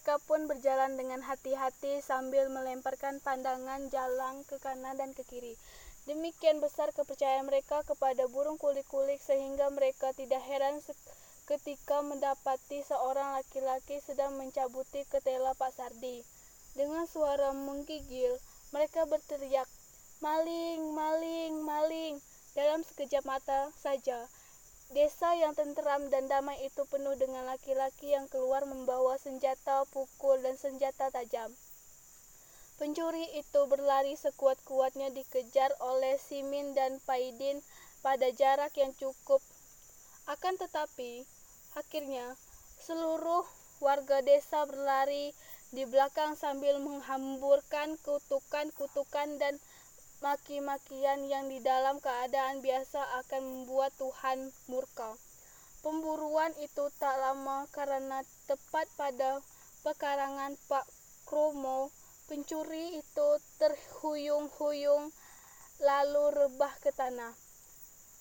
Mereka pun berjalan dengan hati-hati sambil melemparkan pandangan jalang ke kanan dan ke kiri. Demikian besar kepercayaan mereka kepada burung kulik-kulik sehingga mereka tidak heran ketika mendapati seorang laki-laki sedang mencabuti ketela Pak Sardi. Dengan suara menggigil, mereka berteriak, "Maling, maling, maling!" Dalam sekejap mata saja, desa yang tenteram dan damai itu penuh dengan laki-laki yang keluar membawa senjata pukul dan senjata tajam. Pencuri itu berlari sekuat-kuatnya dikejar oleh Simin dan Paidin pada jarak yang cukup. Akan tetapi, akhirnya seluruh warga desa berlari di belakang sambil menghamburkan kutukan-kutukan dan maki-makian yang di dalam keadaan biasa akan membuat Tuhan murka. Pemburuan itu tak lama karena tepat pada pekarangan Pak Kromo, pencuri itu terhuyung-huyung lalu rebah ke tanah.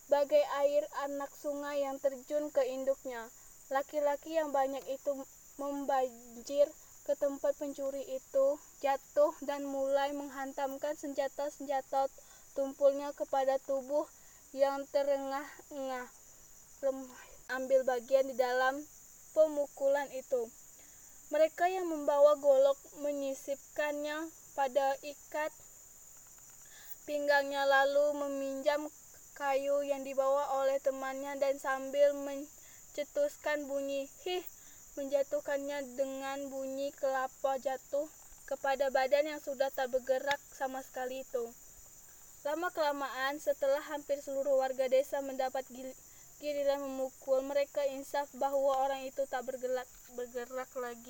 Bagai air anak sungai yang terjun ke induknya, laki-laki yang banyak itu membanjir ke tempat pencuri itu jatuh dan mulai menghantamkan senjata-senjata tumpulnya kepada tubuh yang terengah-engah ambil bagian di dalam pemukulan itu. Mereka yang membawa golok menyisipkannya pada ikat pinggangnya lalu meminjam kayu yang dibawa oleh temannya dan sambil mencetuskan bunyi hih menjatuhkannya dengan bunyi kelapa jatuh kepada badan yang sudah tak bergerak sama sekali itu. Lama-kelamaan, setelah hampir seluruh warga desa mendapat giliran memukul, mereka insaf bahwa orang itu tak bergerak, bergerak lagi.